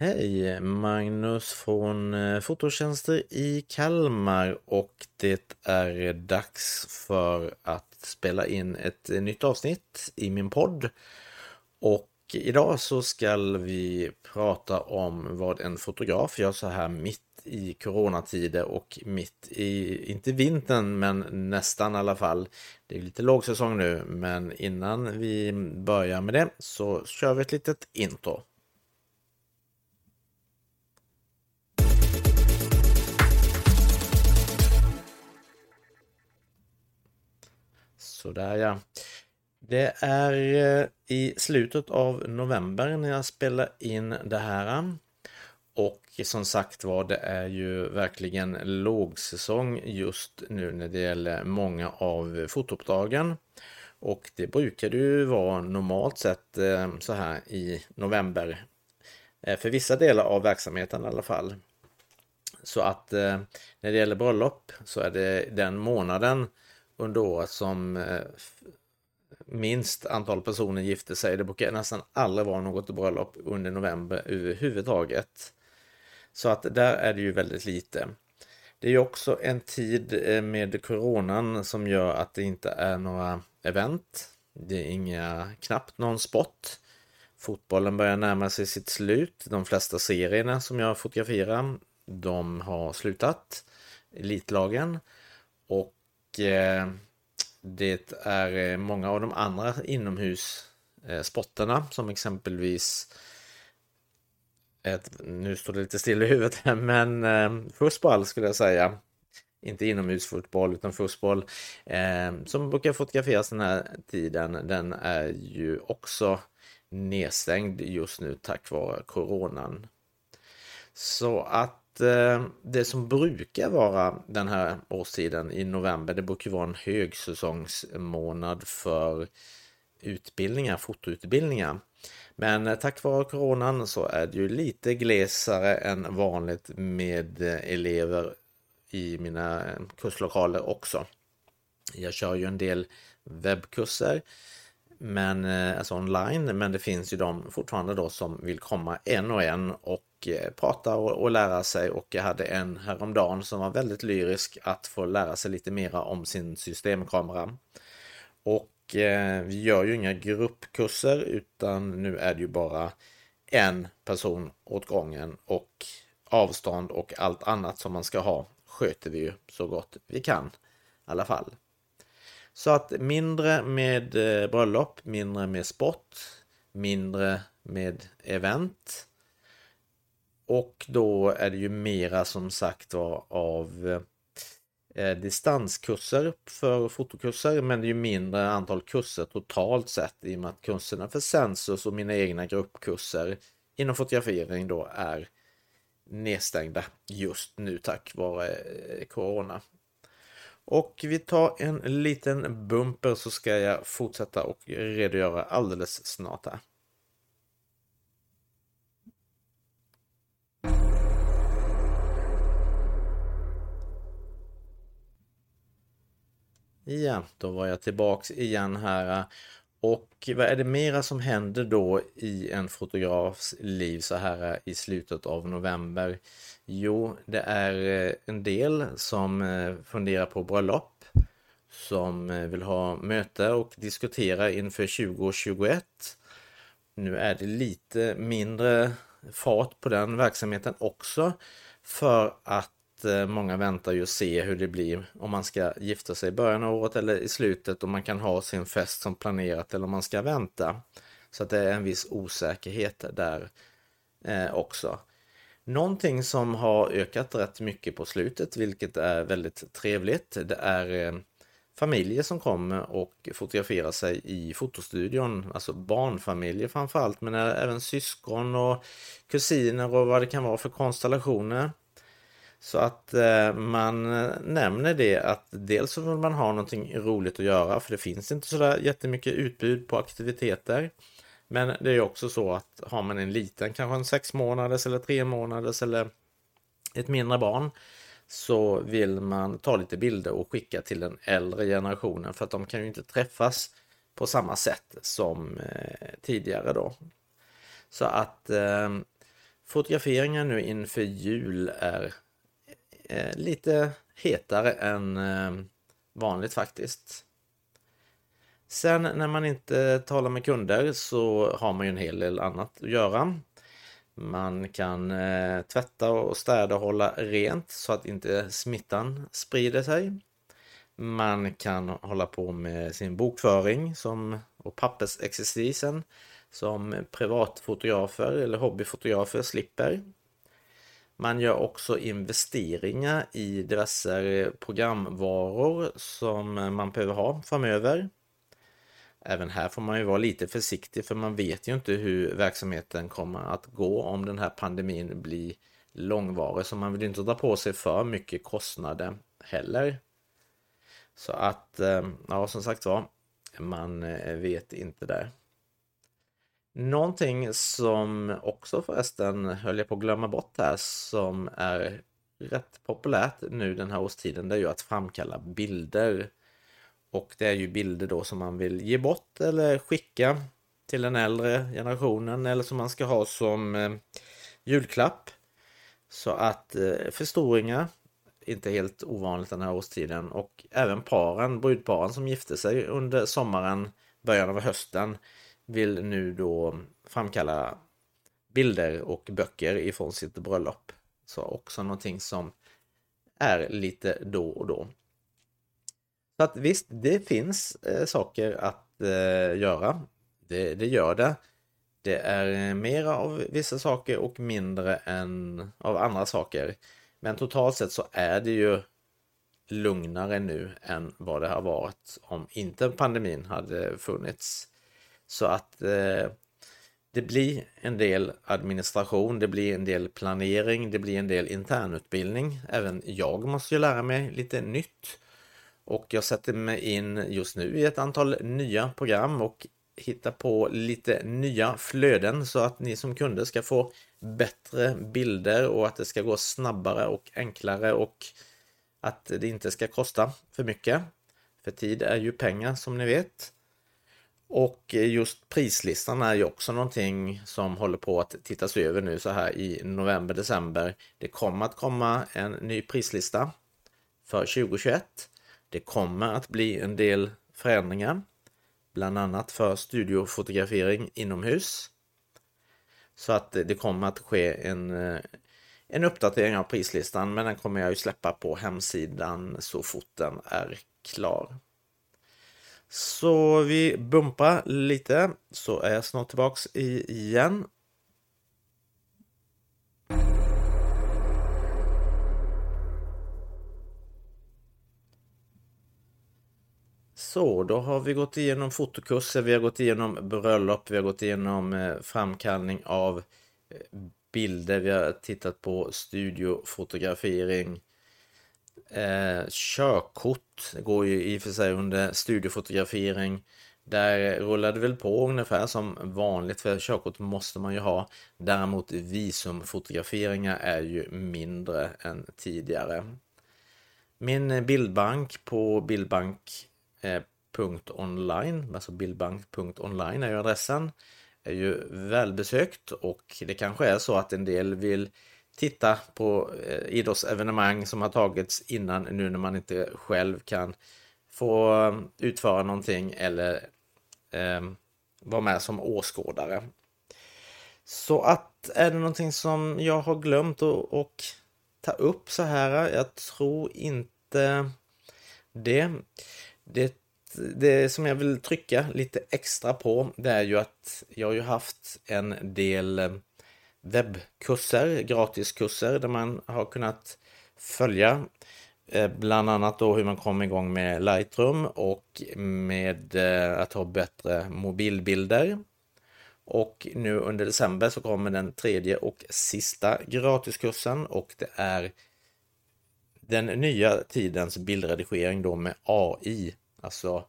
Hej! Magnus från eh, Fototjänster i Kalmar och det är dags för att spela in ett eh, nytt avsnitt i min podd. Och idag så ska vi prata om vad en fotograf gör så här mitt i coronatider och mitt i, inte vintern, men nästan i alla fall. Det är lite lågsäsong nu, men innan vi börjar med det så kör vi ett litet intro. Sådär ja. Det är eh, i slutet av november när jag spelar in det här. Och som sagt var, det är ju verkligen lågsäsong just nu när det gäller många av fotouppdragen. Och det brukar det ju vara normalt sett eh, så här i november. Eh, för vissa delar av verksamheten i alla fall. Så att när det gäller bröllop så är det den månaden under året som eh, minst antal personer gifte sig. Det brukar nästan aldrig vara något bröllop under november överhuvudtaget. Så att där är det ju väldigt lite. Det är ju också en tid eh, med coronan som gör att det inte är några event. Det är inga, knappt någon sport. Fotbollen börjar närma sig sitt slut. De flesta serierna som jag fotograferar, de har slutat. Elitlagen. Och Eh, det är eh, många av de andra inomhussporterna som exempelvis ett, nu står det lite still i huvudet här, men eh, fotboll skulle jag säga. Inte inomhusfotboll utan fotboll eh, som brukar fotograferas den här tiden. Den är ju också nedstängd just nu tack vare coronan. Så att Eh, det som brukar vara den här årstiden i november, det brukar vara en högsäsongsmånad för utbildningar, fotoutbildningar. Men eh, tack vare coronan så är det ju lite glesare än vanligt med eh, elever i mina eh, kurslokaler också. Jag kör ju en del webbkurser men, eh, alltså online, men det finns ju de fortfarande då som vill komma en och en och och eh, prata och, och, lära sig och jag hade en häromdagen som var väldigt lyrisk att få lära sig lite mera om sin systemkamera. Och eh, vi gör ju inga gruppkurser utan nu är det ju bara en person åt gången och avstånd och allt annat som man ska ha sköter vi ju så gott vi kan i alla fall. Så att mindre med eh, bröllop, mindre med sport, mindre med event och då är det ju mera som sagt var av eh, distanskurser för fotokurser men det är ju mindre antal kurser totalt sett i och med att kurserna för Sensus och mina egna gruppkurser inom fotografering då är nedstängda just nu tack vare eh, Corona. Och vi tar en liten bumper så ska jag fortsätta och redogöra alldeles snart här. Ja, då var jag tillbaks igen här. Och vad är det mera som händer då i en fotografs liv så här i slutet av november? Jo, det är eh, en del som eh, funderar på bröllop, som eh, vill ha möte och diskutera inför 2021. Nu är det lite mindre fart på den verksamheten också för att Eh, många väntar ju att se hur det blir om man ska gifta sig i början av året eller i slutet om man kan ha sin fest som planerat eller om man ska vänta. Så att det är en viss osäkerhet där eh, också. Någonting som har ökat rätt mycket på slutet, vilket är väldigt trevligt, det är eh, familjer som kommer och fotograferar sig i fotostudion, alltså barnfamiljer framförallt, men även syskon och kusiner och vad det kan vara för konstellationer. Så att eh, man eh, nämner det att dels så vill man ha någonting roligt att göra för det finns inte sådär jättemycket utbud på aktiviteter. Men det är också så att har man en liten, kanske en sex månaders eller tre månaders eller ett mindre barn så vill man ta lite bilder och skicka till den äldre generationen för att de kan ju inte träffas på samma sätt som eh, tidigare då. Så att eh, fotograferingen nu inför jul är eh, lite hetare än eh, vanligt faktiskt. Sen när man inte talar med kunder så har man ju en hel del annat att göra. Man kan eh, tvätta och städa och hålla rent så att inte smittan sprider sig. Man kan hålla på med sin bokföring som, och pappersexercisen som privatfotografer eller hobbyfotografer slipper. Man gör också investeringar i diverse programvaror som man behöver ha framöver. Även här får man ju vara lite försiktig för man vet ju inte hur verksamheten kommer att gå om den här pandemin blir långvarig så man vill inte dra på sig för mycket kostnader heller. Så att, eh, ja som sagt var, man eh, vet inte där. Någonting som också förresten höll jag på att glömma bort här som är rätt populärt nu den här årstiden det är ju att framkalla bilder. Och det är ju bilder då som man vill ge bort eller skicka till den äldre generationen eller som man ska ha som eh, julklapp. Så att eh, förstoringar, inte helt ovanligt den här årstiden och även paren, brudparen som gifte sig under sommaren, början av hösten vill nu då framkalla bilder och böcker ifrån sitt bröllop. Så också någonting som är lite då och då. Så att visst, det finns eh, saker att eh, göra. Det, det, gör det. Det är eh, mer av vissa saker och mindre än av andra saker. Men totalt sett så är det ju lugnare nu än vad det har varit om inte pandemin hade funnits. Så att eh, det blir en del administration, det blir en del planering, det blir en del internutbildning. Även jag måste ju lära mig lite nytt. Och jag sätter mig in just nu i ett antal nya program och hittar på lite nya flöden så att ni som kunder ska få bättre bilder och att det ska gå snabbare och enklare och att det inte ska kosta för mycket. För tid är ju pengar som ni vet. Och eh, just prislistan är ju också någonting som håller på att tittas över nu så här i november, december. Det kommer att komma en ny prislista för 2021. Det kommer att bli en del förändringar, bland annat för studiofotografering inomhus. Så att det kommer att ske en, eh, en uppdatering av prislistan, men den kommer jag ju släppa på hemsidan så fort den är klar. Så vi bumpar lite så är jag snart tillbaks igen. Så, då har vi gått igenom fotokurser, vi har gått igenom bröllop, vi har gått igenom eh, framkallning av eh, bilder, vi har tittat på studiofotografering, Eh, körkort går ju i och för sig under studiefotografering. Där rullar det väl på ungefär som vanligt för körkort måste man ju ha. Däremot visumfotograferingar är ju mindre än tidigare. Min bildbank på bildbank.online, eh, alltså bildbank.online är ju adressen, är ju välbesökt och det kanske är så att en del vill titta på eh, idrottsevenemang som har tagits innan nu när man inte själv kan få eh, utföra någonting eller eh, vara med som åskådare. Så att är det någonting som jag har glömt att och ta upp så här? Jag tror inte det. Det det som jag vill trycka lite extra på det är ju att jag har ju haft en del eh, webbkurser, gratiskurser där man har kunnat följa eh, bland annat då hur man kom igång med Lightroom och med eh, att ha bättre mobilbilder. Och nu under december så kommer den tredje och sista gratiskursen och det är den nya tidens bildredigering då med AI, alltså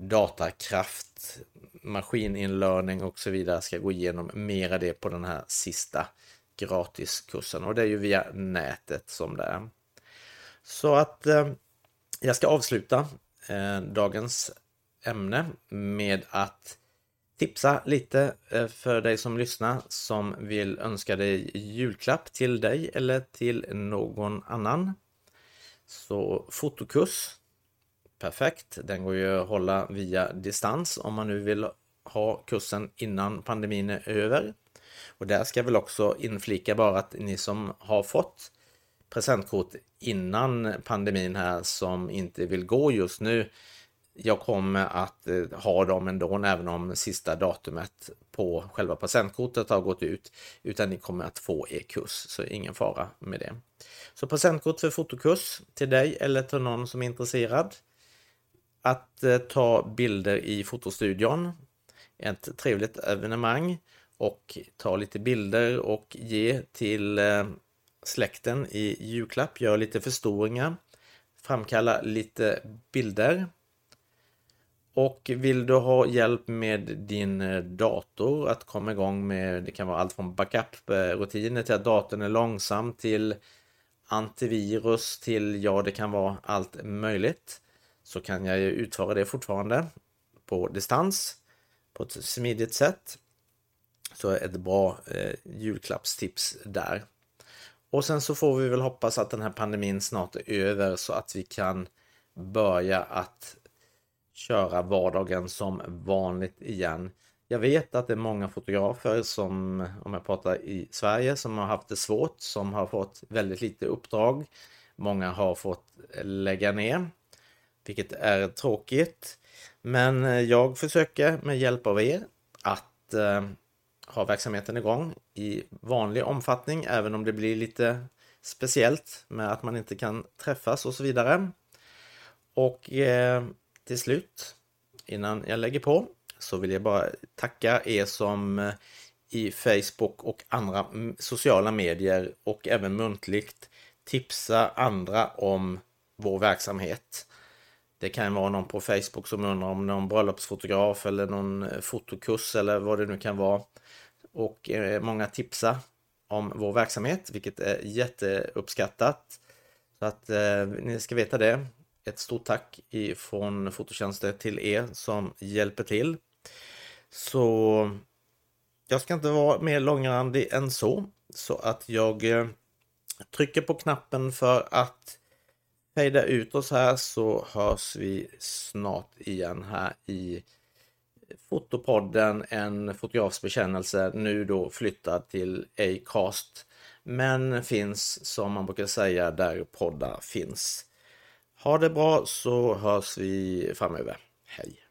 datakraft, maskininlärning och så vidare ska gå igenom mera det på den här sista gratiskursen och det är ju via nätet som det är. Så att eh, jag ska avsluta eh, dagens ämne med att tipsa lite eh, för dig som lyssnar som vill önska dig julklapp till dig eller till någon annan. Så fotokurs, perfekt. Den går ju att hålla via distans om man nu vill ha kursen innan pandemin är över. Och där ska jag väl också inflika bara att ni som har fått presentkort innan pandemin här som inte vill gå just nu. Jag kommer att eh, ha dem ändå även om sista datumet på själva presentkortet har gått ut. Utan ni kommer att få er kurs, så ingen fara med det. Så presentkort för fotokurs till dig eller till någon som är intresserad. Att eh, ta bilder i fotostudion. Ett trevligt evenemang och ta lite bilder och ge till eh, släkten i julklapp, gör lite förstoringar, framkalla lite bilder. Och vill du ha hjälp med din eh, dator att komma igång med, det kan vara allt från backup-rutiner till att datorn är långsam till antivirus till, ja det kan vara allt möjligt. Så kan jag ju utföra det fortfarande på distans på ett smidigt sätt. Så ett bra eh, julklappstips där. Och sen så får vi väl hoppas att den här pandemin snart är över så att vi kan börja att köra vardagen som vanligt igen. Jag vet att det är många fotografer som, om jag pratar i Sverige, som har haft det svårt, som har fått väldigt lite uppdrag. Många har fått lägga ner, vilket är tråkigt. Men eh, jag försöker med hjälp av er att eh, ha verksamheten igång i vanlig omfattning, även om det blir lite speciellt med att man inte kan träffas och så vidare. Och eh, till slut, innan jag lägger på, så vill jag bara tacka er som eh, i Facebook och andra sociala medier och även muntligt tipsa andra om vår verksamhet. Det kan vara någon på Facebook som undrar om någon bröllopsfotograf eller någon eh, fotokurs eller vad det nu kan vara och eh, många tipsar om vår verksamhet, vilket är jätteuppskattat. Så att eh, ni ska veta det. Ett stort tack från Fototjänster till er som hjälper till. Så jag ska inte vara mer långrandig än så. Så att jag eh, trycker på knappen för att fejda ut oss här så hörs vi snart igen här i Fotopodden, en fotografs bekännelse, nu då flyttad till Acast. Men finns, som man brukar säga, där poddar finns. Ha det bra så hörs vi framöver. Hej!